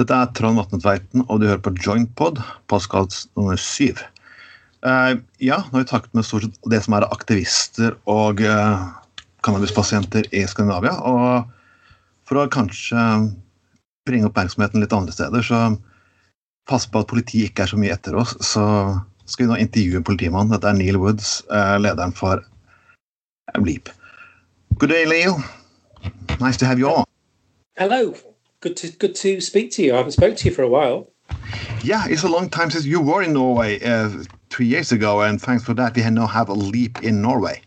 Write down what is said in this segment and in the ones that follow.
Dette er Trond Vatne Tveiten, og du hører på Jointpod, podkast nummer syv. Uh, ja, nå har vi takket med stort sett det som er aktivister og uh, cannabispasienter i Skandinavia. Og for å kanskje bringe oppmerksomheten litt andre steder, så pass på at politiet ikke er så mye etter oss, så skal vi nå intervjue en politimann. Dette er Neil Woods, uh, lederen for Bleep. Good day, Leo. Nice to have you on. Hello. Good to good to speak to you. I haven't spoken to you for a while. Yeah, it's a long time since you were in Norway uh, three years ago, and thanks for that, we now have a leap in Norway.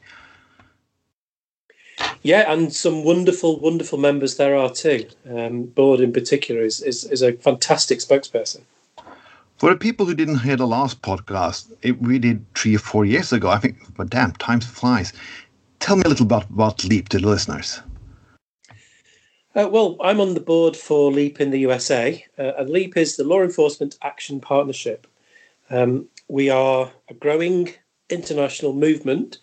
Yeah, and some wonderful, wonderful members there are too. Um, Bård in particular is, is is a fantastic spokesperson. For the people who didn't hear the last podcast, it, we did three or four years ago. I think, but damn, time flies. Tell me a little about about Leap to the listeners. Uh, well, I'm on the board for LEAP in the USA, uh, and LEAP is the Law Enforcement Action Partnership. Um, we are a growing international movement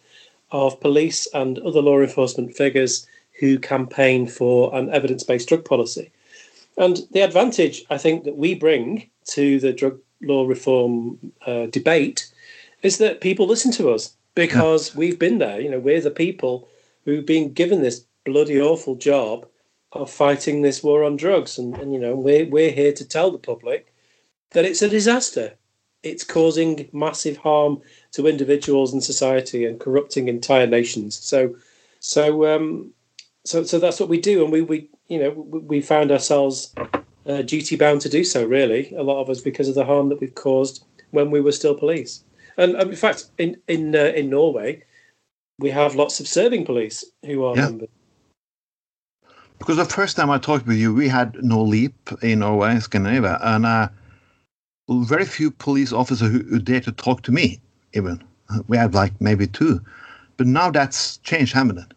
of police and other law enforcement figures who campaign for an evidence based drug policy. And the advantage I think that we bring to the drug law reform uh, debate is that people listen to us because we've been there. You know, we're the people who've been given this bloody awful job of fighting this war on drugs. And, and, you know, we're, we're here to tell the public that it's a disaster. It's causing massive harm to individuals and society and corrupting entire nations. So, so, um, so, so that's what we do. And we, we you know, we, we found ourselves uh, duty bound to do so, really, a lot of us, because of the harm that we've caused when we were still police. And um, in fact, in, in, uh, in Norway, we have lots of serving police who are yeah. members because the first time I talked with you, we had no leap in Norway, Scandinavia, and uh, very few police officers who, who dare to talk to me. Even we had like maybe two, but now that's changed, haven't it?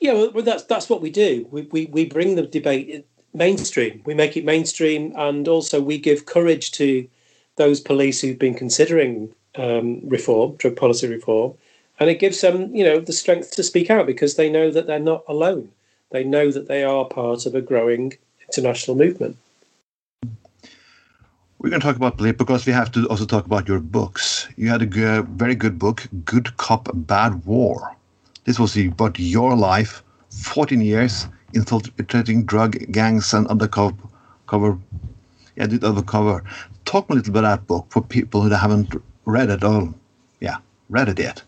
Yeah, well, that's that's what we do. We we we bring the debate mainstream. We make it mainstream, and also we give courage to those police who've been considering um, reform, drug policy reform, and it gives them you know the strength to speak out because they know that they're not alone they know that they are part of a growing international movement we're going to talk about Leap because we have to also talk about your books. You had a good, uh, very good book, Good Cop, Bad War. This was about your life, 14 years infiltrating drug gangs and undercover, cover, yeah, did undercover. Talk a little bit about that book for people who haven't read it all. Yeah, read it yet.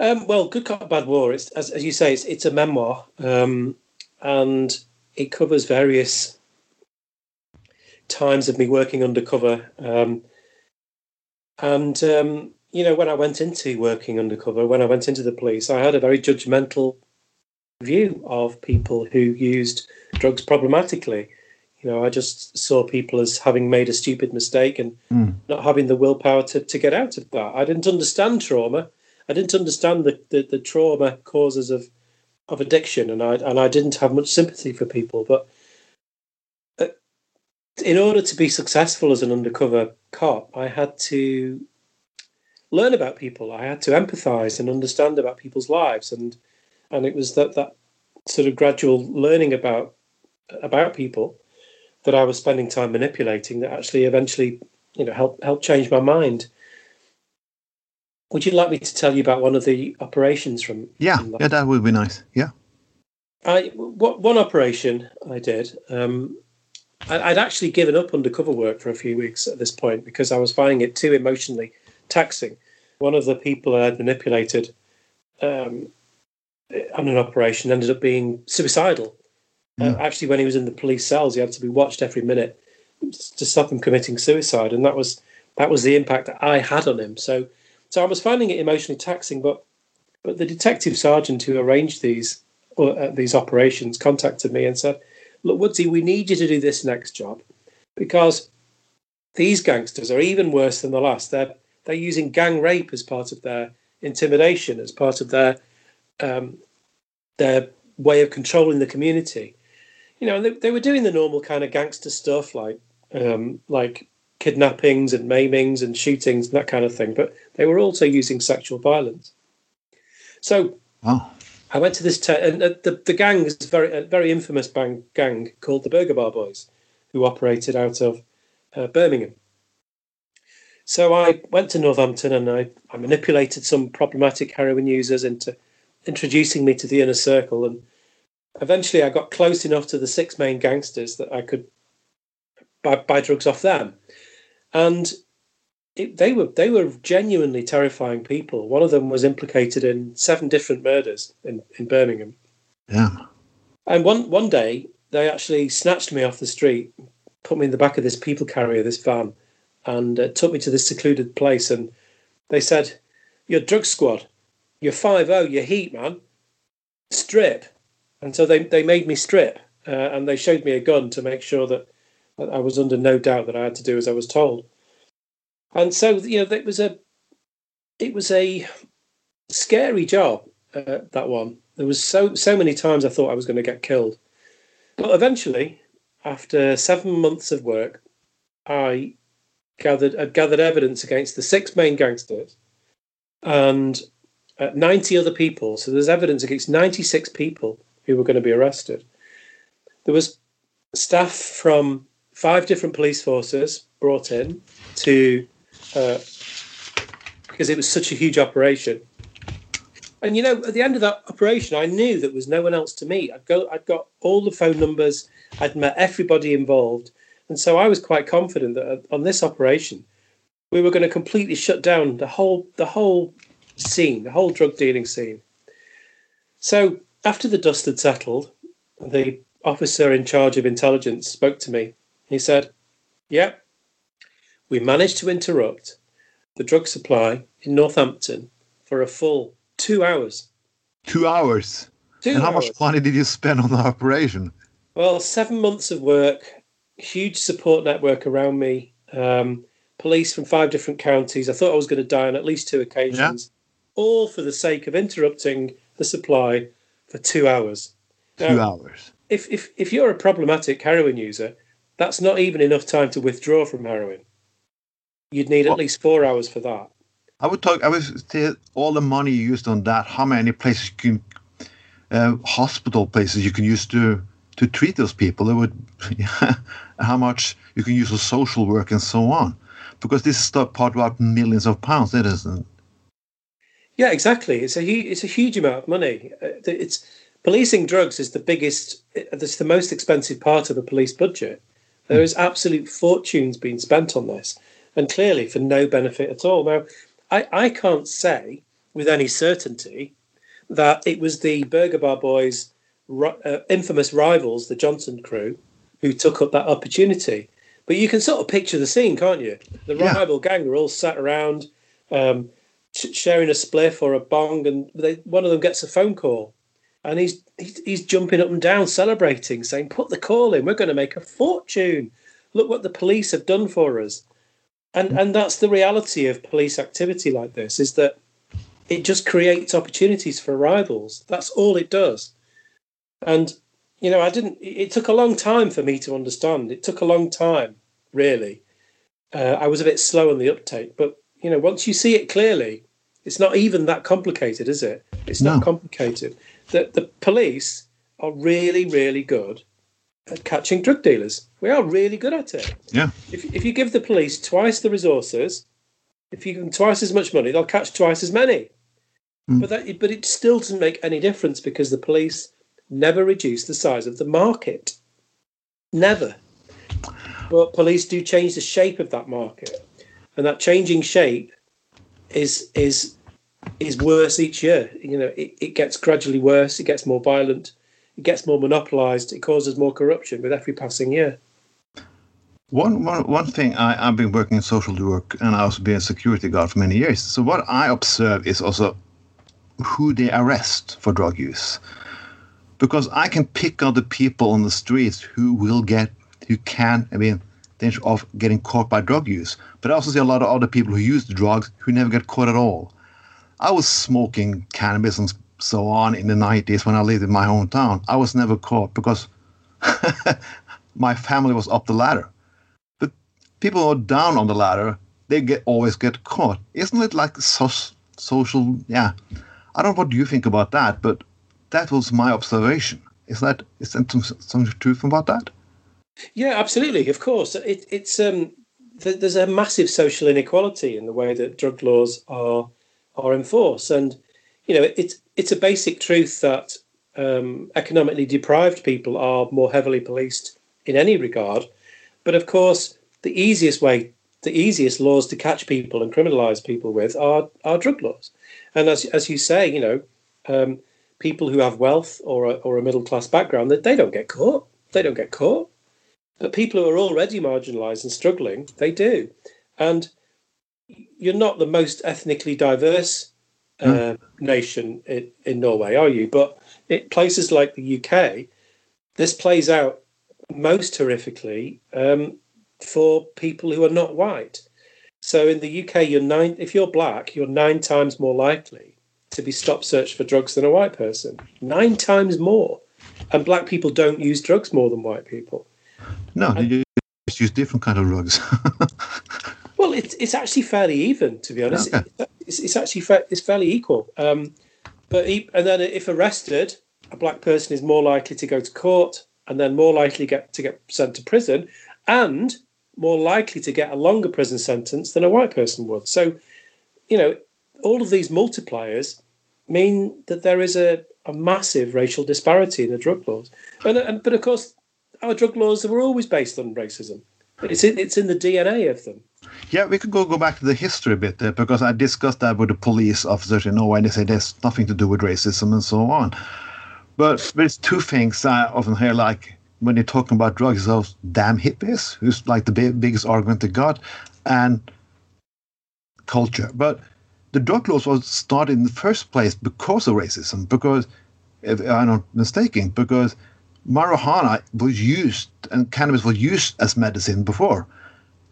Um, well, Good Cop, Bad War, it's, as, as you say, it's, it's a memoir um, and it covers various times of me working undercover. Um, and, um, you know, when I went into working undercover, when I went into the police, I had a very judgmental view of people who used drugs problematically. You know, I just saw people as having made a stupid mistake and mm. not having the willpower to, to get out of that. I didn't understand trauma. I didn't understand the, the, the trauma causes of of addiction, and I and I didn't have much sympathy for people. But uh, in order to be successful as an undercover cop, I had to learn about people. I had to empathise and understand about people's lives, and and it was that that sort of gradual learning about about people that I was spending time manipulating that actually eventually you know helped helped change my mind. Would you like me to tell you about one of the operations from? Yeah, from yeah, that would be nice. Yeah. I what one operation I did. Um, I, would actually given up undercover work for a few weeks at this point because I was finding it too emotionally taxing. One of the people I had manipulated um, on an operation ended up being suicidal. Uh, mm. Uh, actually, when he was in the police cells, he had to be watched every minute to stop him committing suicide, and that was that was the impact that I had on him. So so I was finding it emotionally taxing, but but the detective sergeant who arranged these uh, these operations contacted me and said, "Look, Woodsy, we need you to do this next job because these gangsters are even worse than the last. They're they're using gang rape as part of their intimidation, as part of their um, their way of controlling the community. You know, they, they were doing the normal kind of gangster stuff like um, like kidnappings and maimings and shootings and that kind of thing, but they were also using sexual violence. So, oh. I went to this te- and uh, the the gang is very a very infamous bang, gang called the Burger Bar Boys, who operated out of uh, Birmingham. So I went to Northampton and I, I manipulated some problematic heroin users into introducing me to the inner circle, and eventually I got close enough to the six main gangsters that I could buy, buy drugs off them, and it, they were they were genuinely terrifying people. One of them was implicated in seven different murders in, in Birmingham. Yeah. And one one day they actually snatched me off the street, put me in the back of this people carrier, this van, and uh, took me to this secluded place. And they said, "You're drug squad. You're five zero. You're heat man. Strip." And so they they made me strip, uh, and they showed me a gun to make sure that I was under no doubt that I had to do as I was told. And so you know, it was a it was a scary job. Uh, that one. There was so so many times I thought I was going to get killed, but eventually, after seven months of work, I gathered had gathered evidence against the six main gangsters and uh, 90 other people. So there's evidence against 96 people who were going to be arrested. There was staff from five different police forces brought in to uh, because it was such a huge operation. And you know, at the end of that operation, I knew there was no one else to meet. I'd go, I'd got all the phone numbers, I'd met everybody involved, and so I was quite confident that uh, on this operation, we were going to completely shut down the whole the whole scene, the whole drug dealing scene. So after the dust had settled, the officer in charge of intelligence spoke to me. He said, "Yeah, we managed to interrupt the drug supply in Northampton for a full two hours. Two hours. Two and how hours. much money did you spend on the operation? Well, seven months of work, huge support network around me, um, police from five different counties. I thought I was going to die on at least two occasions, all for the sake of interrupting the supply for two hours. Two hours. if, if, if you're a problematic heroin user, that's not even enough time to withdraw from heroin. You'd need at least four hours for that. I would talk. I would say all the money you used on that. How many places you can, uh, hospital places you can use to to treat those people? It would, how much you can use for social work and so on, because this is stuff part about millions of pounds. It isn't. Yeah, exactly. It's a hu- it's a huge amount of money. Uh, It's policing drugs is the biggest. It's the most expensive part of a police budget. There is absolute fortunes being spent on this, and clearly for no benefit at all. Now, I, I can't say with any certainty that it was the Burger Bar Boys' uh, infamous rivals, the Johnson crew, who took up that opportunity. But you can sort of picture the scene, can't you? The Yeah. rival gang are all sat around. Um, sharing a spliff or a bong, and they, one of them gets a phone call, and he's, he's he's jumping up and down, celebrating, saying, "Put the call in. We're going to make a fortune. Look what the police have done for us." And and that's the reality of police activity like this: is that it just creates opportunities for rivals. That's all it does. And you know, I didn't. It it took a long time for me to understand. It took a long time, really. Uh, I was a bit slow on the uptake, but you know, once you see it clearly, it's not even that complicated, is it? It's No. not complicated. The the police are really, really good at catching drug dealers. We are really good at it. Yeah. If if you give the police twice the resources, if you give them twice as much money, they'll catch twice as many. Mm. But that but it still doesn't make any difference because the police never reduce the size of the market. Never. But police do change the shape of that market. And that changing shape is is is worse each year. You know, it, it gets gradually worse, it gets more violent, it gets more monopolized, it causes more corruption with every passing year. One, one, one thing I, I've been working in social work and I also been a security guard for many years. So what I observe is also who they arrest for drug use. Because I can pick out the people on the streets who will get, who can, I mean, danger of getting caught by drug use. But I also see a lot of other people who use drugs who never get caught at all. I was smoking cannabis and so on in the 90s when I lived in my hometown. I was never caught because my family was up the ladder But people who are down on the ladder, they get always get caught. Isn't it like so, social? Yeah, I don't know what you think about that, but that was my observation. Is that is there some, some truth about that? Yeah, absolutely. Of course, it, it's um, th- there's a massive social inequality in the way that drug laws are are enforced, and you know it's it's a basic truth that um, economically deprived people are more heavily policed in any regard. But of course, the easiest way, the easiest laws to catch people and criminalise people with are are drug laws. And as as you say, you know, um, people who have wealth or a, or a middle class background that they don't get caught. They don't get caught. But people who are already marginalised and struggling, they do. And you're not the most ethnically diverse uh, mm. nation in, in Norway, are you? But it, places like the UK, this plays out most horrifically um, for people who are not white. So in the UK, you're nine. If you're black, you're nine times more likely to be stop searched for drugs than a white person. Nine times more, and black people don't use drugs more than white people. No, they just use different kind of drugs. well, it's it's actually fairly even, to be honest. It's, it's, actually fa- it's fairly equal. Um, but he, and then if arrested, a black person is more likely to go to court and then more likely get to get sent to prison, and more likely to get a longer prison sentence than a white person would. So, you know, all of these multipliers mean that there is a, a massive racial disparity in the drug laws. And, and but of course, our drug laws were always based on racism. It's in, it's in the DNA of them. Yeah, we could go, go back to the history a bit there because I discussed that with the police officers in Norway and they say there's nothing to do with racism and so on. But there's two things I often hear like when you're talking about drugs, those damn hippies, who's like the big, biggest argument they got, and culture. But the drug laws was started in the first place because of racism, because if I'm not mistaken, because marijuana was used and cannabis was used as medicine before.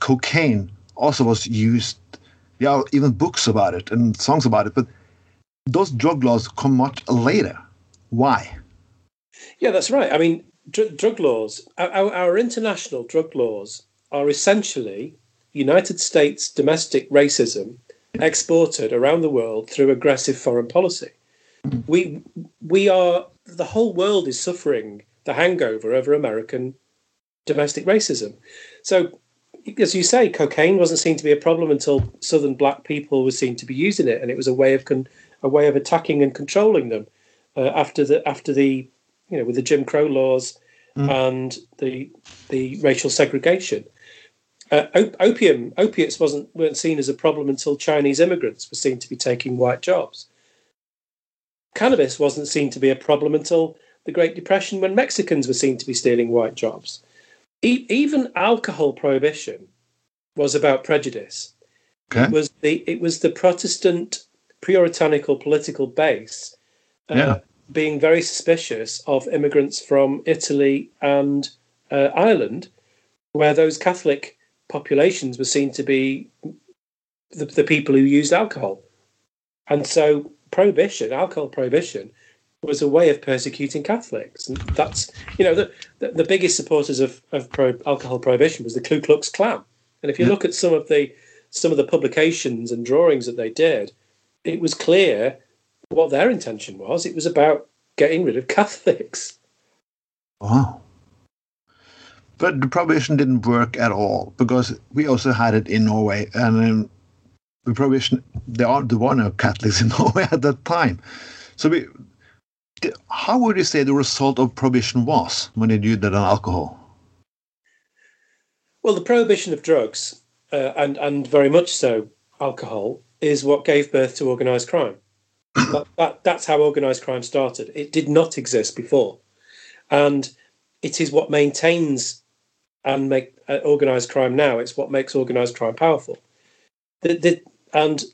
Cocaine also was used. Yeah, even books about it and songs about it. But those drug laws come much later. Why? Yeah, that's right. I mean, dr- drug laws, our, our international drug laws are essentially United States domestic racism exported around the world through aggressive foreign policy. Mm. We we are the whole world is suffering the hangover over American domestic racism. So, as you say, cocaine wasn't seen to be a problem until Southern black people were seen to be using it, and it was a way of con- a way of attacking and controlling them. Uh, after the after the you know with the Jim Crow laws mm. and the the racial segregation. Uh, op- opium opiates wasn't weren't seen as a problem until Chinese immigrants were seen to be taking white jobs. Cannabis wasn't seen to be a problem until the Great Depression when Mexicans were seen to be stealing white jobs. E- even alcohol prohibition was about prejudice. Okay. It was the it was the Protestant puritanical political base uh, yeah. being very suspicious of immigrants from Italy and uh, Ireland, where those Catholic populations were seen to be the, the people who used alcohol. And so prohibition, alcohol prohibition, was a way of persecuting Catholics, and that's you know the the, the biggest supporters of of pro, alcohol prohibition was the Ku Klux Klan, and if you look at some of the some of the publications and drawings that they did, it was clear what their intention was. It was about getting rid of Catholics. Wow. But the prohibition didn't work at all because we also had it in Norway, and um, the prohibition there are there were no Catholics in Norway at that time, so we how would you say the result of prohibition was when they did that on alcohol? Well, the prohibition of drugs, uh, and and very much so alcohol, is what gave birth to organised crime. that, that, that's how organised crime started. It did not exist before, and it is what maintains and make uh, organised crime now. It's what makes organised crime powerful. The, the, and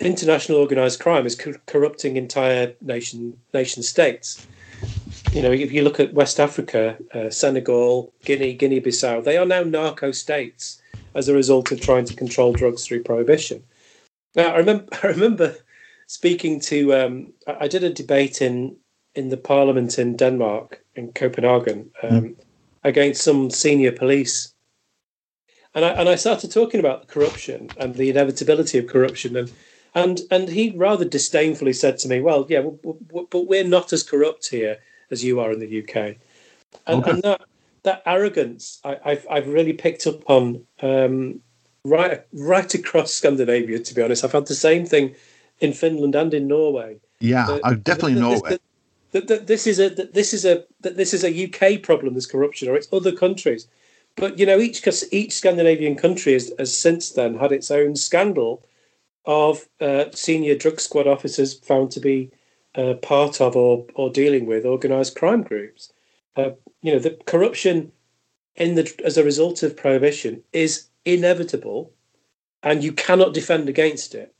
international organized crime is co- corrupting entire nation nation states. You know, if you look at West Africa, uh, Senegal, Guinea, Guinea-Bissau, they are now narco states as a result of trying to control drugs through prohibition. Now, I remember, I remember speaking to. Um, I did a debate in in the Parliament in Denmark in Copenhagen um, mm. against some senior police and I, and I started talking about the corruption and the inevitability of corruption and And and he rather disdainfully said to me, "Well, yeah, but we're not as corrupt here as you are in the UK." And, okay. and that that arrogance, I, have I've really picked up on um, right right across Scandinavia. To be honest, I've had the same thing in Finland and in Norway. Yeah, I definitely know it. That, that this is a that this is a that this is a UK problem. This corruption, or it's other countries. But you know, each each Scandinavian country has, has since then had its own scandal of uh, senior drug squad officers found to be uh, part of or or dealing with organised crime groups. Uh, you know, the corruption in the as a result of prohibition is inevitable, and you cannot defend against it.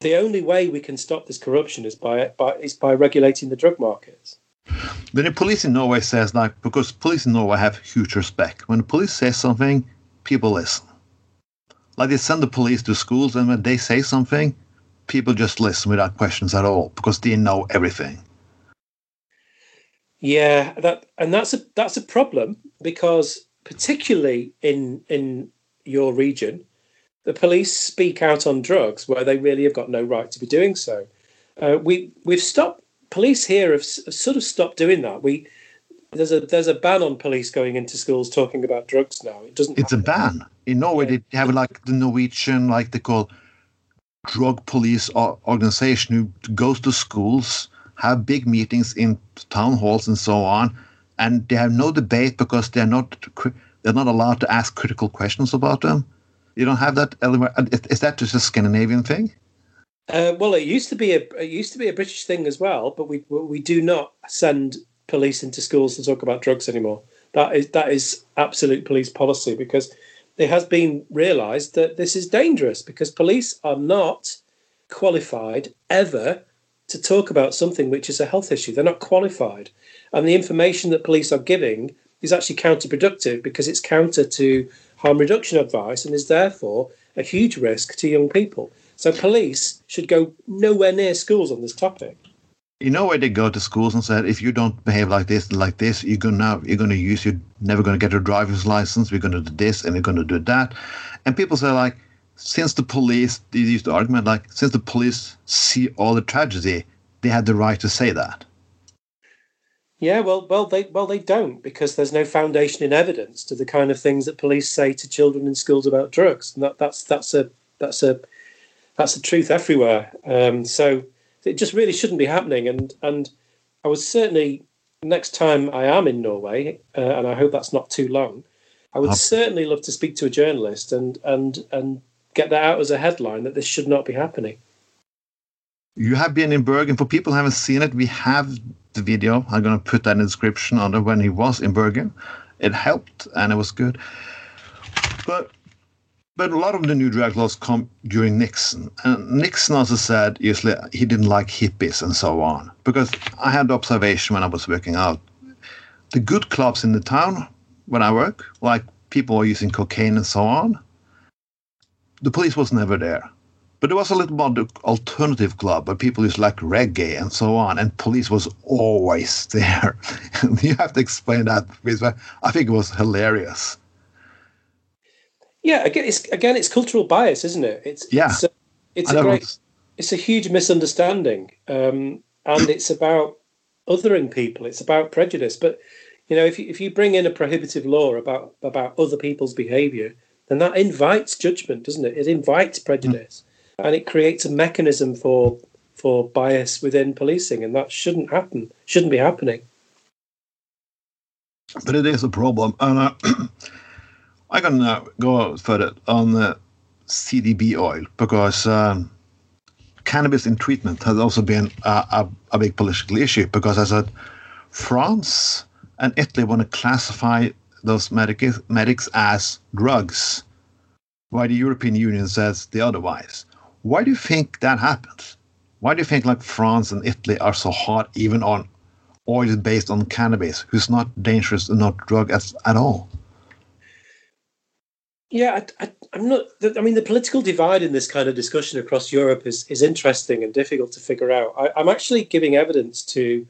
The only way we can stop this corruption is by, by is by regulating the drug markets. Then the police in Norway says like because police in Norway have huge respect. When the police says something, people listen. Like they send the police to schools, and when they say something, people just listen without questions at all because they know everything. Yeah, that and that's a that's a problem because particularly in in your region, the police speak out on drugs where they really have got no right to be doing so. Uh, we we've stopped police here have, have sort of stopped doing that. We there's a there's a ban on police going into schools talking about drugs now. It doesn't. It's a ban in Norway. They have like the Norwegian, like they call drug police organization who goes to schools, have big meetings in town halls and so on, and they have no debate because they're not they're not allowed to ask critical questions about them. You don't have that element. Is that just a Scandinavian thing? Uh, well, it used to be a it used to be a British thing as well, but we we do not send police into schools to talk about drugs anymore. That is that is absolute police policy because it has been realised that this is dangerous because police are not qualified ever to talk about something which is a health issue. They're not qualified, and the information that police are giving is actually counterproductive because it's counter to harm reduction advice and is therefore a huge risk to young people. So police should go nowhere near schools on this topic. You know where they go to schools and said, if you don't behave like this and like this, you're gonna you're gonna use you're never gonna get a driver's license. We're gonna do this and we're gonna do that, and people say like, since the police they use the argument like since the police see all the tragedy, they had the right to say that. Yeah, well, well, they well they don't because there's no foundation in evidence to the kind of things that police say to children in schools about drugs, and that, that's that's a that's a that's the truth everywhere. Um, so it just really shouldn't be happening. And and I was certainly next time I am in Norway, uh, and I hope that's not too long. I would certainly love to speak to a journalist and and and get that out as a headline that this should not be happening. You have been in Bergen. For people who haven't seen it, we have the video. I'm going to put that in the description under when he was in Bergen. It helped and it was good. But but a lot of the new drug laws come during Nixon. And Nixon also said usually he didn't like hippies and so on. Because I had the observation when I was working out. The good clubs in the town when I work, like people were using cocaine and so on, the police was never there. But there was a little more alternative club where people used like reggae and so on, and police was always there. you have to explain that I think it was hilarious. Yeah, again, it's again, it's cultural bias, isn't it? It's yeah, it's a, it's a great, it's a huge misunderstanding, um, and it's about othering people. It's about prejudice. But you know, if you, if you bring in a prohibitive law about about other people's behaviour, then that invites judgment, doesn't it? It invites prejudice, mm. and it creates a mechanism for for bias within policing, and that shouldn't happen. Shouldn't be happening. But it is a problem, and. Uh, I can uh, go further on the CBD oil because um, cannabis in treatment has also been a, a, a, big political issue because, as I said, France and Italy want to classify those medic- medics as drugs, while the European Union says the otherwise. Why do you think that happens? Why do you think like France and Italy are so hard even on oil based on cannabis, who's not dangerous and not drug as, at all? Yeah, I, am not. I mean, the political divide in this kind of discussion across Europe is is interesting and difficult to figure out. I, am actually giving evidence to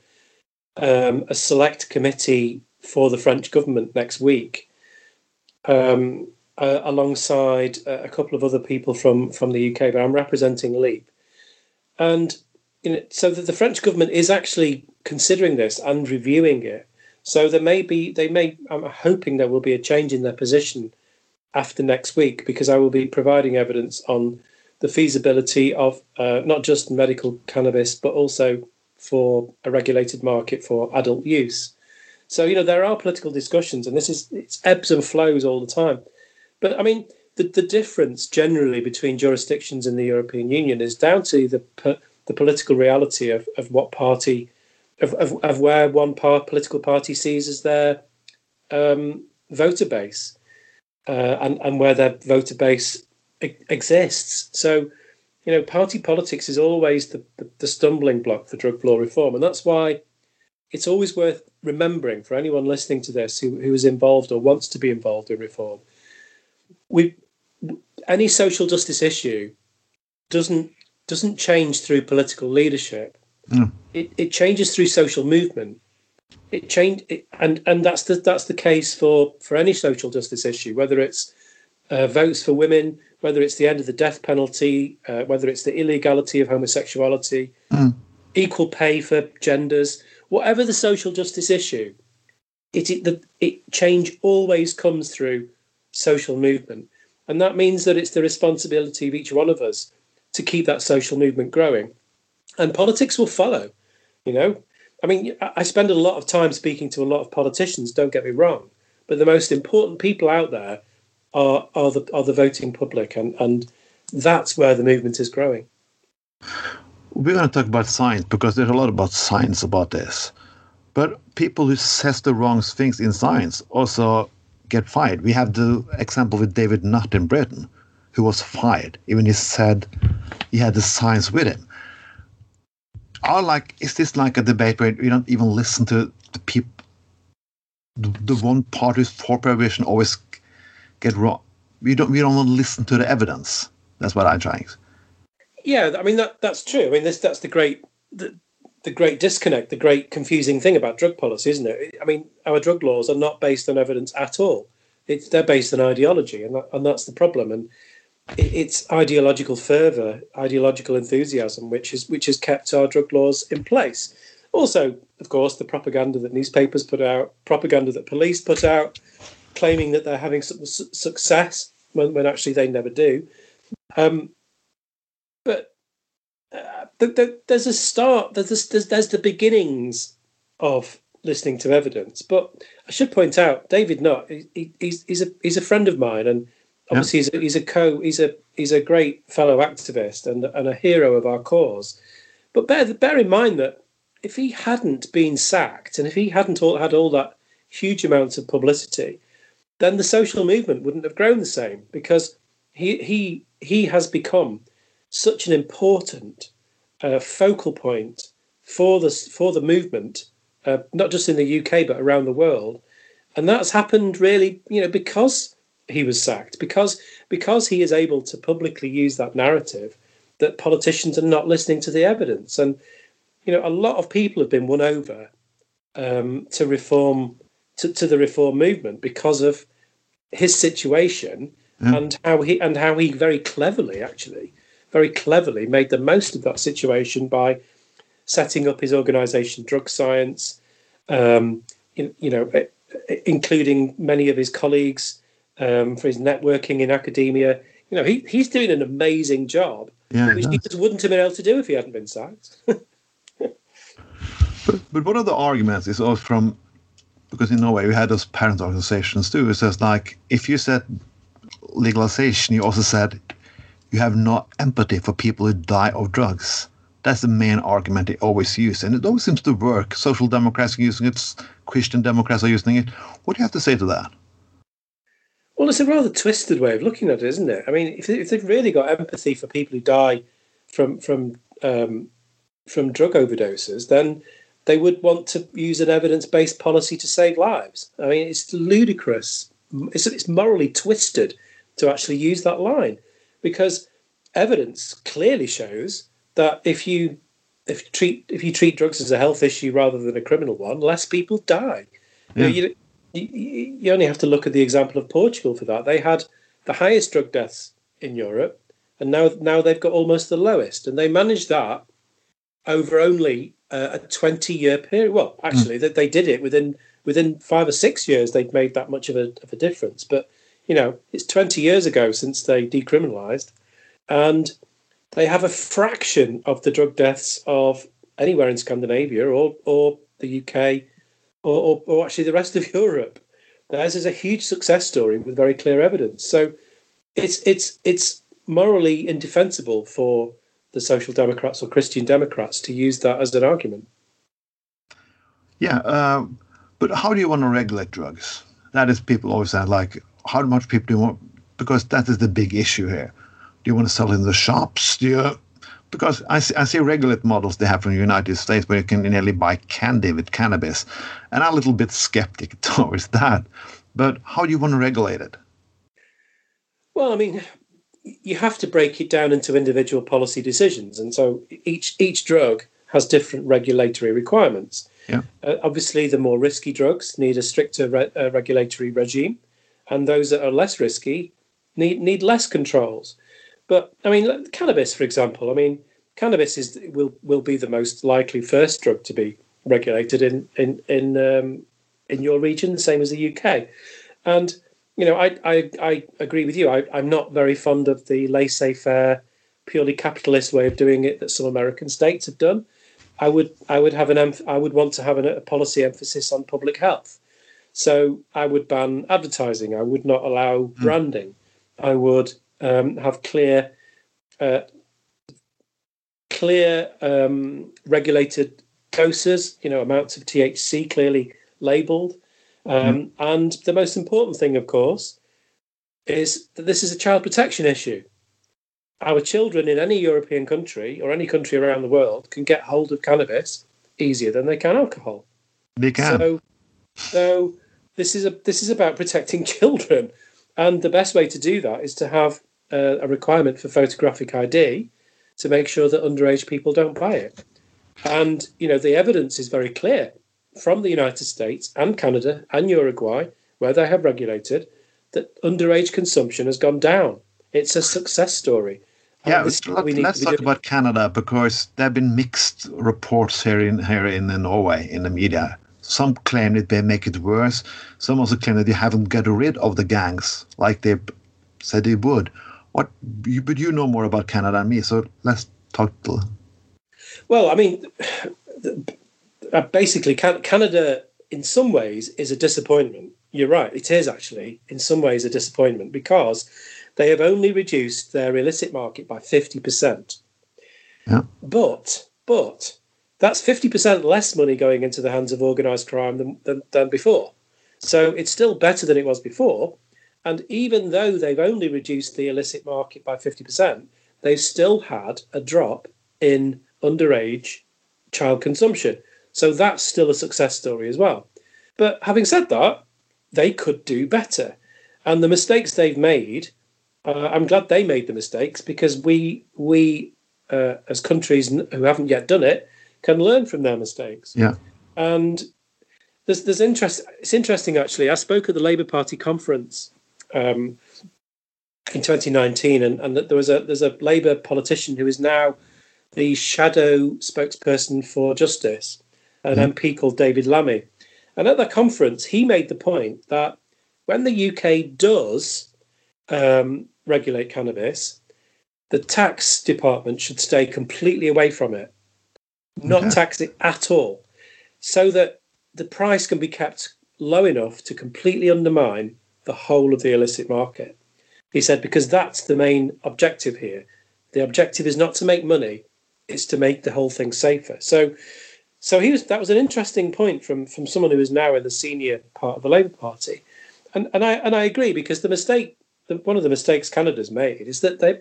um, a select committee for the French government next week, um, uh, alongside a couple of other people from from the UK, but I'm representing Leap, and you know, so that the French government is actually considering this and reviewing it. So there may be, they may. I'm hoping there will be a change in their position after next week because I will be providing evidence on the feasibility of uh, not just medical cannabis but also for a regulated market for adult use. So you know there are political discussions, and this is it's ebbs and flows all the time. But I mean, the, the difference generally between jurisdictions in the European Union is down to the the political reality of, of what party of, of, of where one part, political party sees as their um, voter base uh, and, and where their voter base e- exists. So, you know, party politics is always the, the, the stumbling block for drug law reform. And that's why it's always worth remembering for anyone listening to this who, who is involved or wants to be involved in reform. We, any social justice issue doesn't doesn't change through political leadership. Mm. It, it changes through social movement. It changed it, and and that's the that's the case for for any social justice issue, whether it's uh, votes for women, whether it's the end of the death penalty, uh, whether it's the illegality of homosexuality, mm. equal pay for genders, whatever the social justice issue, it, it the it change always comes through social movement, and that means that it's the responsibility of each one of us to keep that social movement growing. And politics will follow. You know, I mean, I spend a lot of time speaking to a lot of politicians. Don't get me wrong, but the most important people out there are are the are the voting public, and and that's where the movement is growing. We're going to talk about science because there's a lot about science about this, but people who says the wrong things in science also get fired. We have the example with David Nutt in Britain, who was fired, even he said he had the science with him. Are like, is this like a debate where you don't even listen to the people? The, the one party for prohibition always get wrong. We don't. We don't want to listen to the evidence. That's what I'm trying. Yeah, I mean that that's true. I mean this that's the great the, the great disconnect, the great confusing thing about drug policy, isn't it? I mean, our drug laws are not based on evidence at all. It's they're based on ideology, and that, and that's the problem. And it's ideological fervor, ideological enthusiasm, which is which has kept our drug laws in place. Also, of course, the propaganda that newspapers put out, propaganda that police put out, claiming that they're having su- success when, when actually they never do. Um, but uh, the, the, there's a start. There's, there's there's the beginnings of listening to evidence. But I should point out, David Nutt, he, he's he's a he's a friend of mine, and obviously yeah. he's, a, he's a co he's a he's a great fellow activist and and a hero of our cause. But bear bear in mind that if he hadn't been sacked and if he hadn't all, had all that huge amounts of publicity, then the social movement wouldn't have grown the same because he he he has become such an important uh, focal point for the for the movement, uh, not just in the UK but around the world, and that's happened really, you know, because he was sacked because because he is able to publicly use that narrative that politicians are not listening to the evidence and you know a lot of people have been won over um, to reform to, to, the reform movement because of his situation mm. and how he and how he very cleverly actually very cleverly made the most of that situation by setting up his organization drug science um, you, you know including many of his colleagues um, for his networking in academia. You know, he, he's doing an amazing job, yeah, which he just wouldn't have been able to do if he hadn't been sacked. but, but one of the arguments is also from because in Norway we had those parent organizations too. It says like if you said legalization, you also said you have no empathy for people who die of drugs. That's the main argument they always use, and it always seems to work. Social Democrats are using it, Christian Democrats are using it. What do you have to say to that? Well, it's a rather twisted way of looking at it, isn't it? I mean, if, if they've really got empathy for people who die from from um, from drug overdoses, then they would want to use an evidence-based policy to save lives. I mean, it's ludicrous. It's, it's morally twisted to actually use that line because evidence clearly shows that if you if you treat if you treat drugs as a health issue rather than a criminal one, less people die. Yeah. You, know, you, you only have to look at the example of Portugal for that. They had the highest drug deaths in Europe, and now now they've got almost the lowest, and they managed that over only uh, a 20 year period. Well, actually, mm. that they, they did it within within five or six years. They'd made that much of a of a difference, but you know, it's 20 years ago since they decriminalised, and they have a fraction of the drug deaths of anywhere in Scandinavia or or the UK or, or, or actually the rest of Europe. Theirs is a huge success story with very clear evidence. So it's it's it's morally indefensible for the Social Democrats or Christian Democrats to use that as an argument. Yeah, uh, but how do you want to regulate drugs? That is, people always say, like, how much people do you want? Because that is the big issue here. Do you want to sell in the shops? Do you? Because I see, I see regulate models they have from the United States where you can nearly buy candy with cannabis, and I'm a little bit skeptic towards that. But how do you want to regulate it? Well, I mean, you have to break it down into individual policy decisions, and so each each drug has different regulatory requirements. Yeah. Uh, obviously, the more risky drugs need a stricter re- uh, regulatory regime, and those that are less risky need need less controls. But I mean, cannabis, for example. I mean, cannabis is will will be the most likely first drug to be regulated in in in um, in your region, the same as the UK, and you know, I I, I agree with you. I, I'm not very fond of the laissez-faire, purely capitalist way of doing it that some American states have done. I would I would have an I would want to have an, a policy emphasis on public health. So I would ban advertising. I would not allow mm. branding. I would um, have clear, uh, clear um, regulated doses. You know, amounts of THC clearly labelled. Um, mm. And the most important thing, of course, is that this is a child protection issue. Our children in any European country or any country around the world can get hold of cannabis easier than they can alcohol. They can. So, so this is a this is about protecting children, and the best way to do that is to have a, a requirement for photographic ID to make sure that underage people don't buy it. And you know the evidence is very clear from the United States and Canada and Uruguay, where they have regulated, that underage consumption has gone down. It's a success story. Yeah, let's talk about Canada because there have been mixed reports here in here in Norway in the media. Some claim that they make it worse. Some also claim that they haven't got rid of the gangs like they said they would. What? You, but you know more about Canada than me, so let's talk. To... Well, I mean, uh, basically, Canada, in some ways, is a disappointment. You're right; it is actually, in some ways, a disappointment because they have only reduced their illicit market by fifty percent. Yeah. But but that's 50% less money going into the hands of organised crime than, than, than before. So it's still better than it was before. And even though they've only reduced the illicit market by 50%, they've still had a drop in underage child consumption. So that's still a success story as well. But having said that, they could do better. And the mistakes they've made, uh, I'm glad they made the mistakes because we, we uh, as countries who haven't yet done it, can learn from their mistakes. Yeah. And there's there's interest. It's interesting actually. I spoke at the Labour Party conference um, in 2019, and, and there was a there's a Labour politician who is now the shadow spokesperson for justice, an mm-hmm. MP called David Lammy. And at that conference, he made the point that when the UK does um, regulate cannabis, the tax department should stay completely away from it not okay. tax it at all, so that the price can be kept low enough to completely undermine the whole of the illicit market. He said, because that's the main objective here. The objective is not to make money, it's to make the whole thing safer. So so he was that was an interesting point from from someone who is now in the senior part of the Labour Party. And and I and I agree because the mistake the, one of the mistakes Canada's made is that they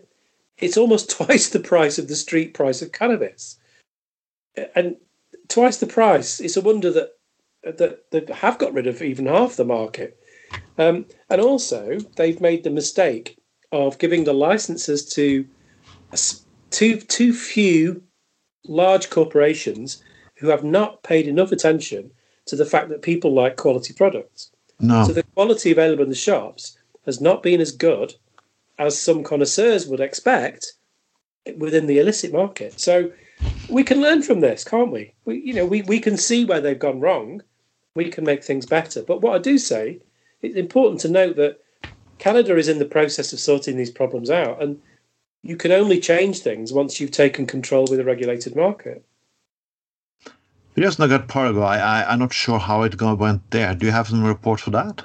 it's almost twice the price of the street price of cannabis and twice the price. It's a wonder that that they have got rid of even half the market. Um, and also, they've made the mistake of giving the licenses to too too few large corporations who have not paid enough attention to the fact that people like quality products. No. So the quality available in the shops has not been as good as some connoisseurs would expect, within the illicit market. So we can learn from this, can't we? we you know, we, we can see where they've gone wrong. We can make things better. But what I do say, it's important to note that Canada is in the process of sorting these problems out, and you can only change things once you've taken control with a regulated market. Just look at Paraguay. I, I'm not sure how it went there. Do you have some report for that?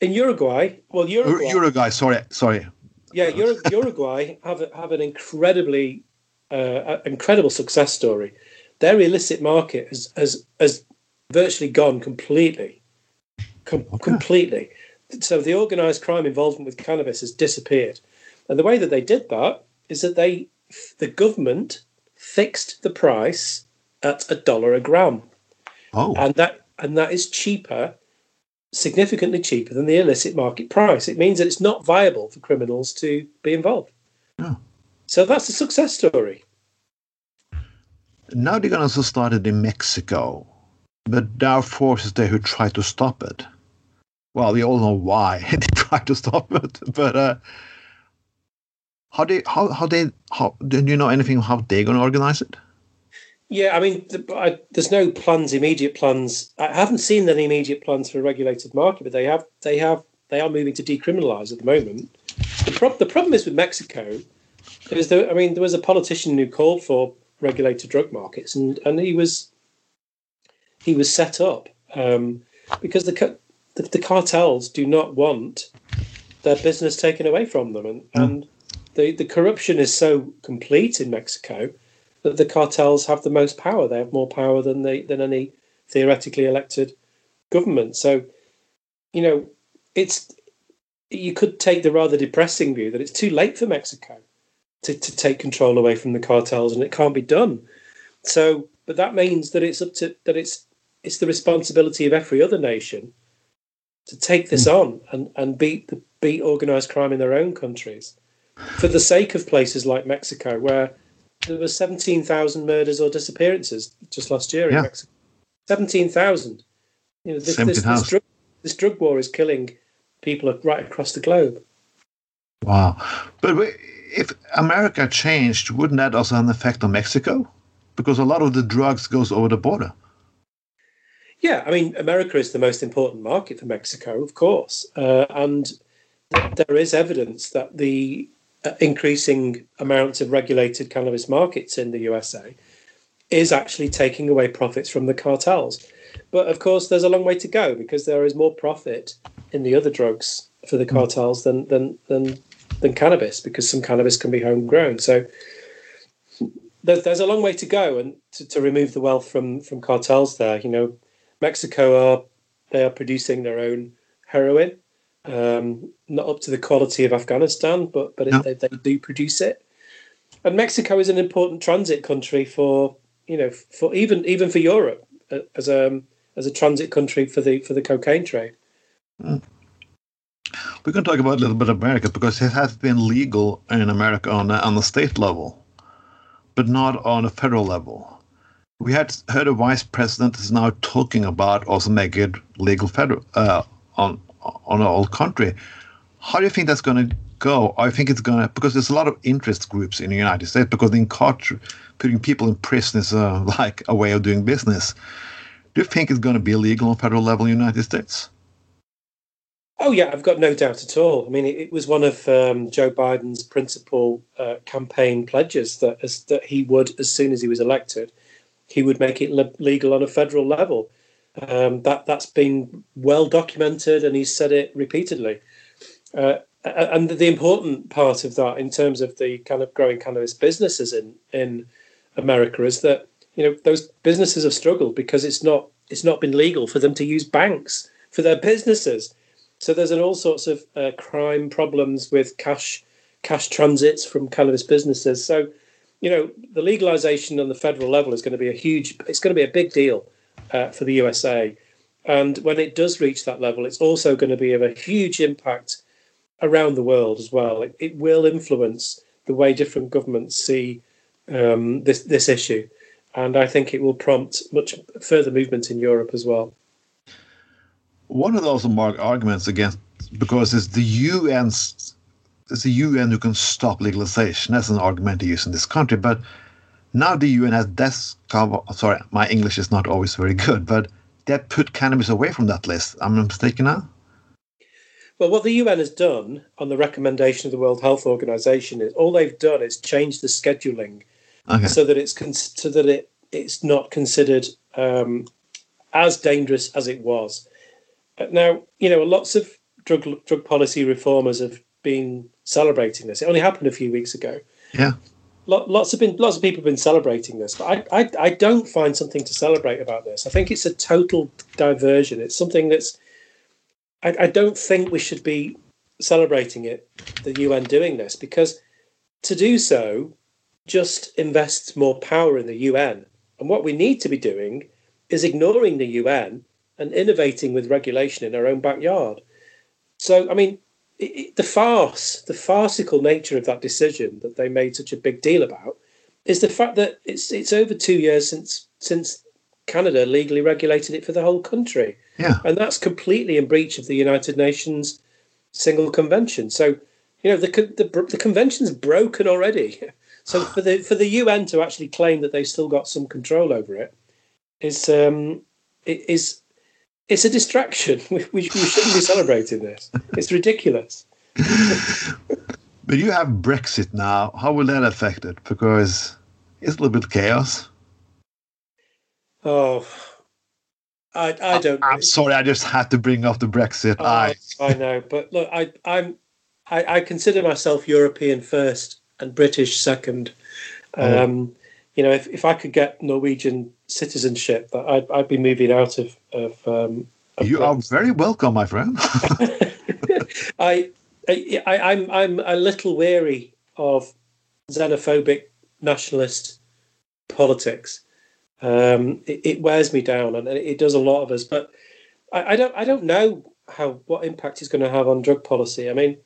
In Uruguay, well, Uruguay. Uruguay, sorry, sorry. Yeah, Uruguay have have an incredibly uh, incredible success story. Their illicit market has has, has virtually gone completely, com- okay. completely. So the organised crime involvement with cannabis has disappeared, and the way that they did that is that they the government fixed the price at a dollar a gram. Oh. And that and that is cheaper, significantly cheaper than the illicit market price. It means that it's not viable for criminals to be involved. Oh. So that's a success story. Now they're going to start it in Mexico, but there are forces there who try to stop it. Well, we all know why they try to stop it, but uh, how they how how they how do you know anything how they're going to organize it? Yeah, I mean, I, there's no plans, immediate plans. I haven't seen any immediate plans for a regulated market, but they have, they have, they are moving to decriminalise at the moment. The, pro- the problem is with Mexico is that I mean, there was a politician who called for regulated drug markets, and and he was he was set up um, because the, the, the cartels do not want their business taken away from them, and mm. and the the corruption is so complete in Mexico that the cartels have the most power. They have more power than they than any theoretically elected government. So, you know, it's you could take the rather depressing view that it's too late for Mexico to, to take control away from the cartels and it can't be done. So, but that means that it's up to that it's it's the responsibility of every other nation to take this mm. on and, and beat the beat organized crime in their own countries for the sake of places like Mexico where there were 17,000 murders or disappearances just last year yeah. in Mexico. 17,000. You know, this, this, this, drug, this drug war is killing people right across the globe. Wow. But if America changed, wouldn't that also have an effect on Mexico? Because a lot of the drugs goes over the border. Yeah, I mean, America is the most important market for Mexico, of course. Uh, and there is evidence that the uh, increasing amounts of regulated cannabis markets in the USA is actually taking away profits from the cartels. But of course, there's a long way to go because there is more profit in the other drugs for the hmm. cartels than than than, than cannabis because some cannabis can be homegrown. So there's, there's a long way to go and to, to remove the wealth from from cartels there. You know, Mexico are they are producing their own heroin um, not up to the quality of Afghanistan, but but no. they, they do produce it. And Mexico is an important transit country for you know for even even for Europe uh, as a as a transit country for the for the cocaine trade. Mm. We can talk about a little bit of America because it has been legal in America on a, on the state level, but not on a federal level. We had heard a vice president is now talking about also make it legal federal uh, on on a whole country. How do you think that's going to go? I think it's going to because there's a lot of interest groups in the United States because in culture, putting people in prison is uh, like a way of doing business. Do you think it's going to be illegal on federal level in the United States? Oh yeah, I've got no doubt at all. I mean, it, it was one of um, Joe Biden's principal uh, campaign pledges that as, that he would, as soon as he was elected, he would make it le- legal on a federal level. Um, that that's been well documented, and he's said it repeatedly. Uh, and the important part of that, in terms of the kind of growing cannabis businesses in in America, is that you know those businesses have struggled because it's not it's not been legal for them to use banks for their businesses. So there's an all sorts of uh, crime problems with cash cash transits from cannabis businesses. So you know the legalization on the federal level is going to be a huge. It's going to be a big deal uh, for the USA. And when it does reach that level, it's also going to be of a huge impact around the world as well. It, it will influence the way different governments see um, this this issue, and I think it will prompt much further movement in Europe as well. One of those arguments against because it's the UN's it's the UN who can stop legalization. That's an argument to use in this country. But now the UN has discovered. Sorry, my English is not always very good, but they put cannabis away from that list. Am I mistaken now? Well, what the UN has done on the recommendation of the World Health Organization is all they've done is change the scheduling okay. so that it's con- so that it it's not considered um, as dangerous as it was. Now, you know, lots of drug drug policy reformers have been celebrating this. It only happened a few weeks ago. Yeah. Lots of been lots of people have been celebrating this, but I, I I don't find something to celebrate about this. I think it's a total diversion. It's something that's I, I don't think we should be celebrating it, the UN doing this, because to do so just invests more power in the UN. And what we need to be doing is ignoring the UN and innovating with regulation in our own backyard. So, I mean, it, the farce, the farcical nature of that decision that they made such a big deal about, is the fact that it's it's over two years since since Canada legally regulated it for the whole country. Yeah, and that's completely in breach of the United Nations Single Convention. So, you know, the the, the convention's broken already. So for the for the UN to actually claim that they've still got some control over it is um, it is it's a distraction. We, we, we shouldn't be celebrating this. It's ridiculous. but you have Brexit now. How will that affect it? Because it's a little bit chaos. Oh, I I don't. I, am sorry. I just had to bring up the Brexit. Oh, I I know, but look, I I'm I, I consider myself European first and British second. Oh. Um, You know, if, if I could get Norwegian citizenship, I'd, I'd be moving out of. of, um, of you Britain. are very welcome, my friend. I, I, I'm I'm a little weary of xenophobic nationalist politics. Um, it, it, wears me down, and it does a lot of us. But I, I don't I don't know how what impact it's going to have on drug policy. I mean,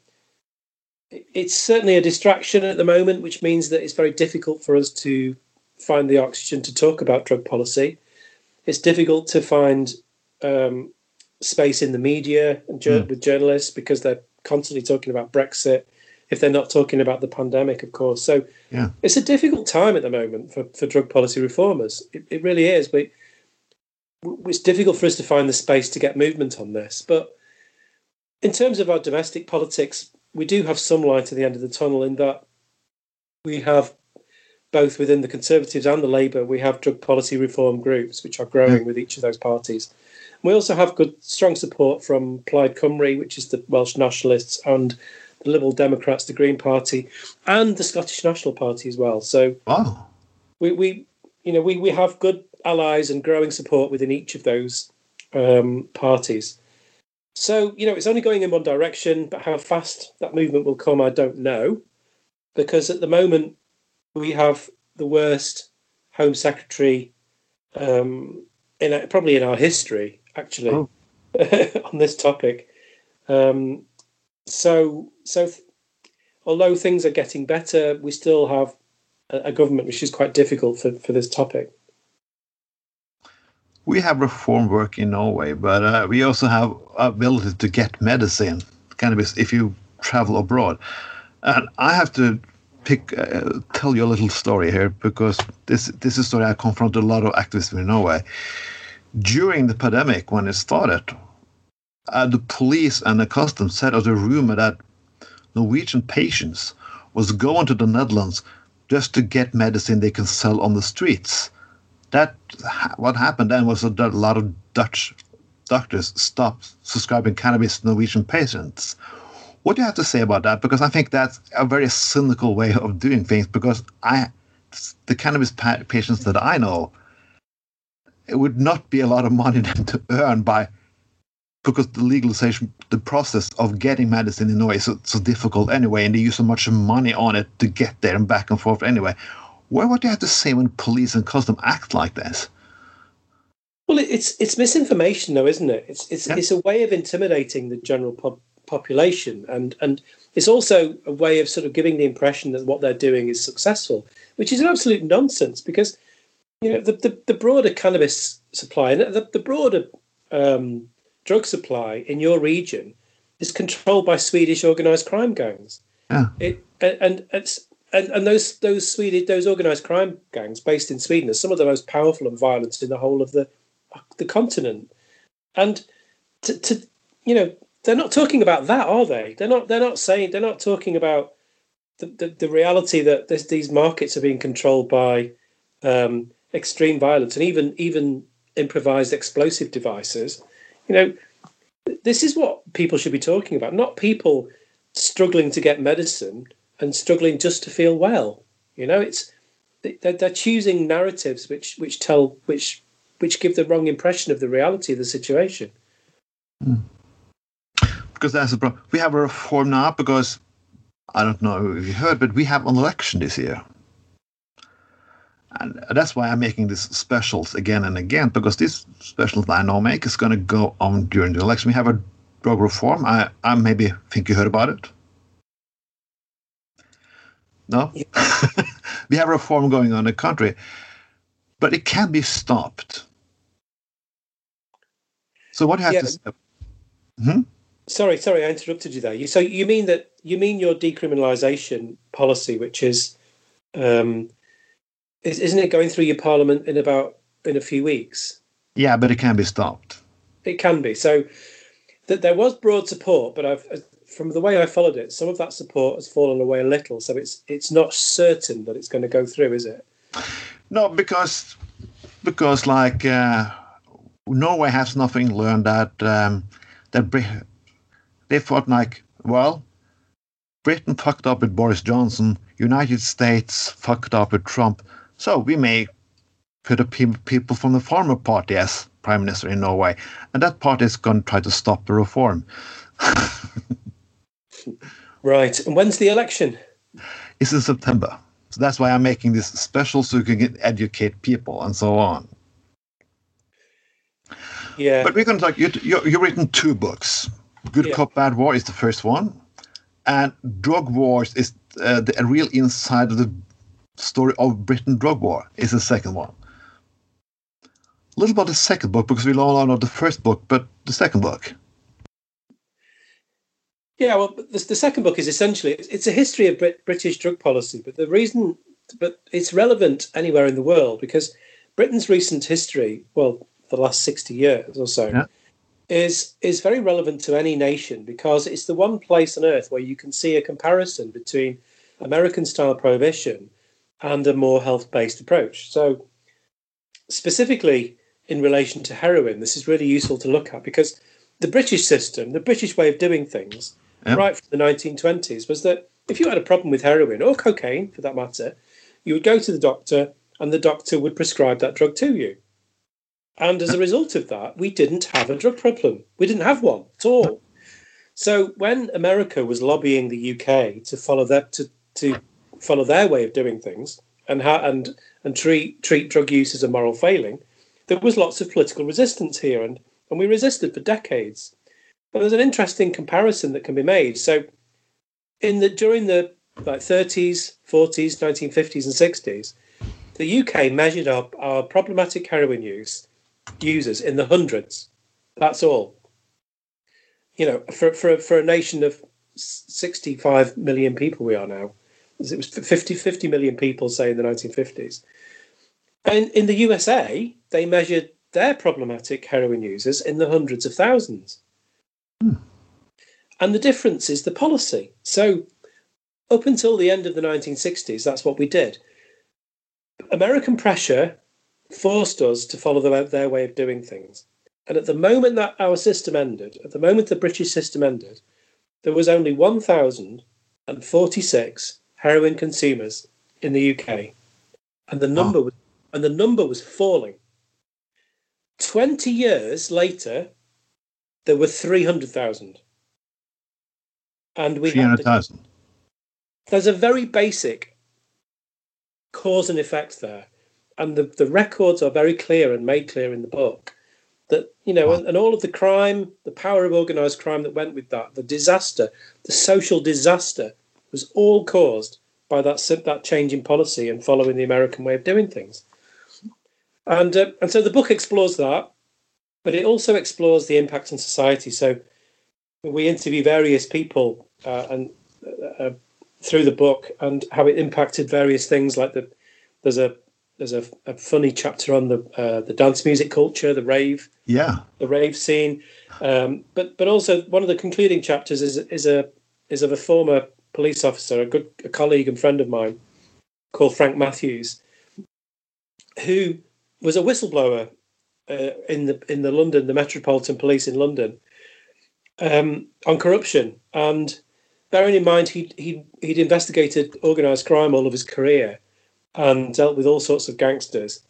it's certainly a distraction at the moment, which means that it's very difficult for us to find the oxygen to talk about drug policy. It's difficult to find um, space in the media and mm. with journalists because they're constantly talking about Brexit. If they're not talking about the pandemic, of course. So yeah. it's a difficult time at the moment for, for drug policy reformers. It, it really is. But it's difficult for us to find the space to get movement on this. But in terms of our domestic politics, we do have some light at the end of the tunnel in that we have both within the Conservatives and the Labour, we have drug policy reform groups which are growing with each of those parties. We also have good, strong support from Plaid Cymru, which is the Welsh Nationalists, and the Liberal Democrats, the Green Party, and the Scottish National Party as well. So, wow. we, we you know we, we have good allies and growing support within each of those um, parties. So, you know, it's only going in one direction, but how fast that movement will come, I don't know. Because at the moment, we have the worst Home Secretary um, in probably in our history, actually, oh. on this topic. Um, so, so th- although things are getting better, we still have a, a government which is quite difficult for, for this topic we have reform work in Norway, but uh, we also have ability to get medicine, cannabis, if you travel abroad. And I have to pick, uh, tell you a little story here because this this is a story I confronted a lot of activists in Norway. During the pandemic, when it started, uh, the police and the customs said of the rumor that Norwegian patients was going to the Netherlands just to get medicine they can sell on the streets that what happened then was that a lot of Dutch doctors stopped subscribing cannabis to Norwegian patients. What do you have to say about that? Because I think that's a very cynical way of doing things. Because I, the cannabis pa- patients that I know, it would not be a lot of money then to earn by because the legalization, the process of getting medicine in Norway is so, so difficult anyway, and they use so much money on it to get there and back and forth anyway. What, what do you have to say when police and custom act like this? Well, it's it's misinformation, though, isn't it? It's it's yeah. it's a way of intimidating the general pop- population, and and it's also a way of sort of giving the impression that what they're doing is successful, which is an absolute nonsense because you know the the, the broader cannabis supply and the, the broader um, drug supply in your region is controlled by Swedish organised crime gangs. Yeah. It and it's and, and those those Swedish those organized crime gangs based in Sweden are some of the most powerful and violent in the whole of the the continent. And to, to you know they're not talking about that, are they? They're not. They're not saying. They're not talking about the, the, the reality that this, these markets are being controlled by um, extreme violence and even even improvised explosive devices. You know, this is what people should be talking about, not people struggling to get medicine and struggling just to feel well. You know, it's they're, they're choosing narratives which which tell which which give the wrong impression of the reality of the situation. Mm because that's a problem. We have a reform now because I don't know if you heard, but we have an election this year. And that's why I'm making these specials again and again, because this specials that I now make is going to go on during the election. We have a drug reform. I, I maybe think you heard about it. No? Yeah. we have a reform going on in the country, but it can be stopped. So what you have yeah. to... Hmm? Sorry, sorry, I interrupted you there. You, so you mean that you mean your decriminalisation policy, which is, um, is, isn't it going through your parliament in about in a few weeks? Yeah, but it can be stopped. It can be. So that there was broad support, but I've from the way I followed it, some of that support has fallen away a little. So it's it's not certain that it's going to go through, is it? No, because because like uh, Norway has nothing learned that um, that they thought like, well, Britain fucked up with Boris Johnson, United States fucked up with Trump, so we may put a pe- people from the former party as prime minister in Norway, and that party is going to try to stop the reform. right, and when's the election? It's in September. So that's why I'm making this special so you can educate people and so on. Yeah. But we're going to talk. You, you, you've written two books. Good yeah. Cop, Bad War is the first one, and Drug Wars is uh, the real inside of the story of Britain drug war is the second one. A little about the second book because we all know the first book, but the second book. Yeah, well, the, the second book is essentially it's a history of Brit- British drug policy, but the reason, but it's relevant anywhere in the world because Britain's recent history, well, the last sixty years or so, yeah is is very relevant to any nation because it's the one place on earth where you can see a comparison between American style prohibition and a more health based approach. So, specifically in relation to heroin, this is really useful to look at because the British system, the British way of doing things, yep. right from the 1920s, was that if you had a problem with heroin or cocaine for that matter, you would go to the doctor and the doctor would prescribe that drug to you. And as a result of that, we didn't have a drug problem. We didn't have one at all. So when America was lobbying the UK to follow that to, to follow their way of doing things and ha- and and treat treat drug use as a moral failing, there was lots of political resistance here, and and we resisted for decades. But there's an interesting comparison that can be made. So in the during the like 30s, 40s, 1950s, and 60s, the UK measured up our problematic heroin use users in the hundreds. That's all. You know, for for for a nation of 65 million people, we are now. It was 50, 50 million people, say, in the 1950s. And in the USA, they measured their problematic heroin users in the hundreds of thousands. Hmm. And the difference is the policy. So, up until the end of the 1960s, that's what we did. American pressure forced us to follow the, their way of doing things. And at the moment that our system ended, at the moment the British system ended, there was only 1,046 heroin consumers in the UK, and the number oh. was and the number was falling. Twenty years later, there were 300,000. And we 300,000. There's a very basic cause and effect there and the, the records are very clear and made clear in the book that you know and, and, all of the crime the power of organized crime that went with that the disaster the social disaster was all caused by that that change in policy and following the american way of doing things and uh, and so the book explores that but it also explores the impact on society so we interview various people uh, and uh, uh through the book and how it impacted various things. Like the there's a there's a, a funny chapter on the uh, the dance music culture, the rave, yeah, the rave scene. Um, but but also one of the concluding chapters is is a is of a former police officer, a good a colleague and friend of mine, called Frank Matthews, who was a whistleblower uh, in the in the London, the Metropolitan Police in London, um, on corruption. And bearing in mind he he he'd investigated organised crime all of his career and dealt with all sorts of gangsters,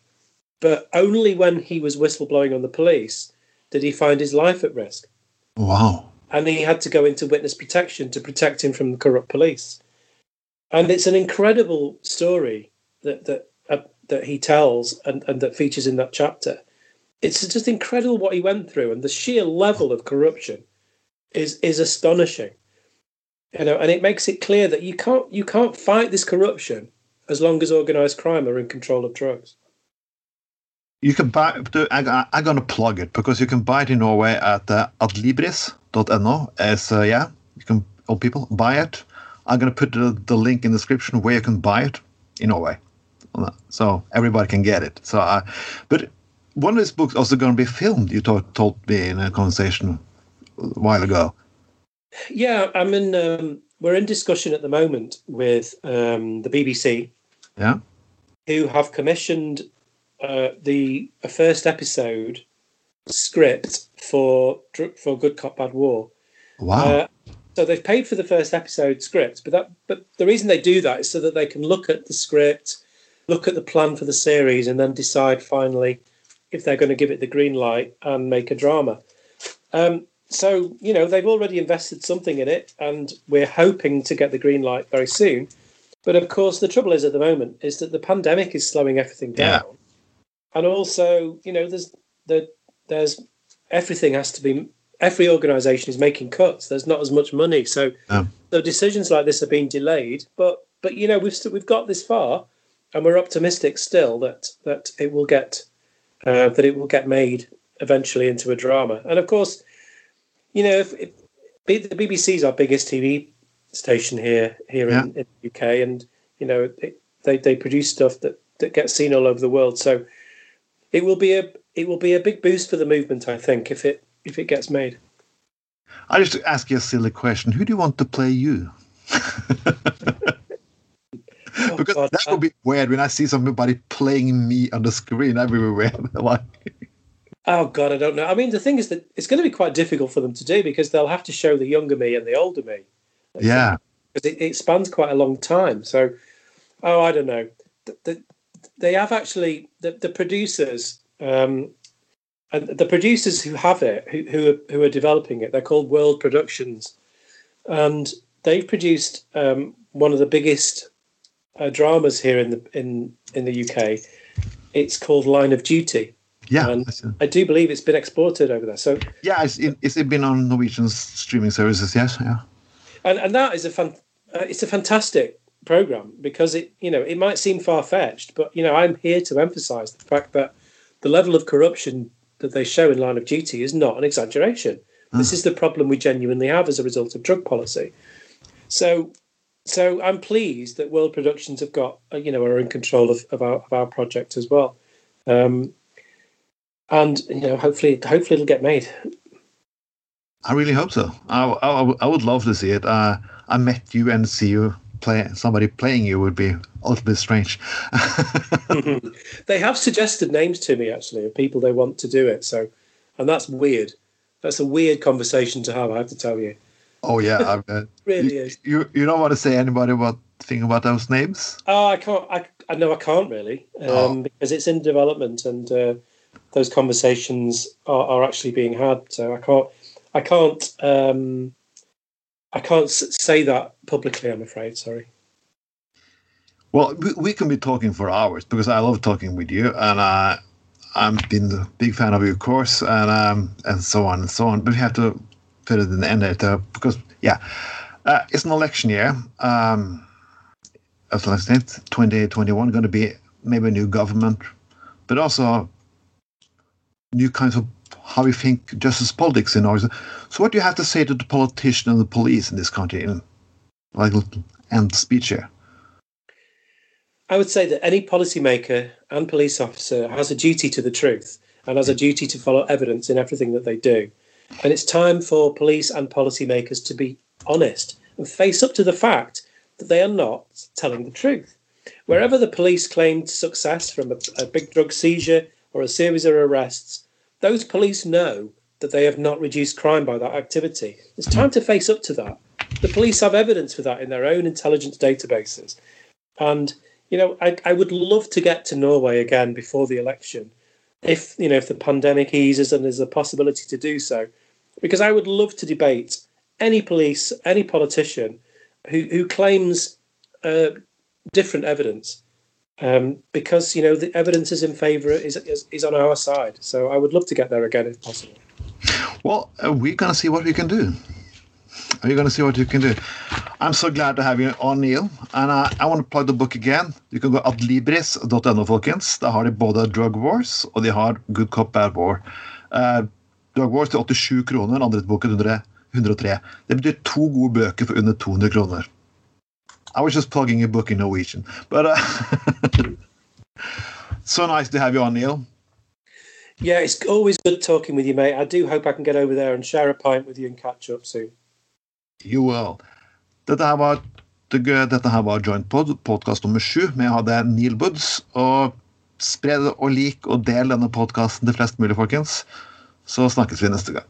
but only when he was whistleblowing on the police did he find his life at risk. Wow. And he had to go into witness protection to protect him from the corrupt police. And it's an incredible story that that uh, that he tells and, and that features in that chapter. It's just incredible what he went through, and the sheer level of corruption is is astonishing. You know, and it makes it clear that you can't you can't fight this corruption as long as organised crime are in control of drugs. You can buy. I, I'm gonna plug it because you can buy it in Norway at uh, adlibris.no. As uh, yeah, you can all people buy it. I'm gonna put the, the link in the description where you can buy it in Norway, so everybody can get it. So, uh, but one of these books also going to be filmed. You told, told me in a conversation a while ago. Yeah, I'm in. Um, we're in discussion at the moment with um, the BBC. Yeah. Who have commissioned uh, the a first episode script for for Good Cop Bad War. Wow. Uh, so they've paid for the first episode script, but that but the reason they do that is so that they can look at the script, look at the plan for the series, and then decide finally if they're going to give it the green light and make a drama. Um, so you know they've already invested something in it, and we're hoping to get the green light very soon. But of course, the trouble is at the moment is that the pandemic is slowing everything down, yeah. and also you know there's the there's everything has to be every organisation is making cuts. There's not as much money, so so decisions like this are being delayed. But but you know we've st- we've got this far, and we're optimistic still that that it will get uh, that it will get made eventually into a drama. And of course, you know, if, if the BBC is our biggest TV station here here yeah. in, in, the UK, and you know it, they they produce stuff that that gets seen all over the world. So it will be a it will be a big boost for the movement, I think, if it if it gets made. I just ask you a silly question: Who do you want to play you? oh, because God, that would be weird when I see somebody playing me on the screen everywhere. like. Oh God, I don't know. I mean, the thing is that it's going to be quite difficult for them to do because they'll have to show the younger me and the older me. Yeah, because it, it, spans quite a long time. So, oh, I don't know. The, the, they have actually the, the producers, um, and the producers who have it, who who are, who are developing it. They're called World Productions, and they've produced um, one of the biggest uh, dramas here in the in in the UK. It's called Line of Duty yeah, and I do believe it's been exported over there. So yeah, it's, it, it's been on Norwegian streaming services. Yes, yeah, and and that is a fun. Uh, it's a fantastic program because it you know it might seem far fetched, but you know I'm here to emphasise the fact that the level of corruption that they show in Line of Duty is not an exaggeration. Mm. This is the problem we genuinely have as a result of drug policy. So so I'm pleased that World Productions have got uh, you know are in control of, of our of our project as well. Um, and you know, hopefully, hopefully it'll get made. I really hope so. I, I, I would love to see it. Uh, I met you and see you play somebody playing you would be a little bit strange. they have suggested names to me actually of people they want to do it. So, and that's weird. That's a weird conversation to have. I have to tell you. Oh yeah, I really you, is. You you don't want to say anybody about think about those names? Oh, I can't. I I know I can't really um, oh. because it's in development and. Uh, those conversations are, are actually being had. So I can't, I can't, um, I can't say that publicly. I'm afraid. Sorry. Well, we, we can be talking for hours because I love talking with you, and uh, I've been a big fan of your course, and um, and so on and so on. But we have to put it in the end there because yeah, uh, it's an election year. Um, as I said, 2021 going to be maybe a new government, but also new kinds of how we think justice politics in ours. So, what do you have to say to the politician and the police in this country? In like end speech here? I would say that any policymaker and police officer has a duty to the truth and has a duty to follow evidence in everything that they do. And it's time for police and policymakers to be honest and face up to the fact that they are not telling the truth. Wherever the police claimed success from a, a big drug seizure or a series of arrests, those police know that they have not reduced crime by that activity. It's time to face up to that. The police have evidence for that in their own intelligence databases. And, you know, I, I would love to get to Norway again before the election if, you know, if the pandemic eases and there's a possibility to do so, because I would love to debate any police, any politician who, who claims uh, different evidence. Um, because you know the evidence is in favour is, is, is on our side. So I would love to get there again if possible. Well, uh, we're to see what we can do. We're to see what you can do. I'm so glad to have you on, Neil. And I, I want to plug the book again. You can go adlibris.no, folkens. Der har de både Drug Wars og de har Good Cop Bad War. Uh, Drug Wars til 87 kroner, andre boken 103. Det betyr to gode bøker for under 200 kroner. I was just plugging a book in Norwegian. But uh, so nice to have you on, Neil. Yeah, it's always good talking with you, mate. I do hope I can get over there and share a pint with you and catch up soon. You will. Dette her var, dette her var Joint Pod, podkast nummer sju. Vi hadde Neil Woods. Og spre og lik og del denne podkasten til flest mulig, folkens. Så snakkes vi neste gang.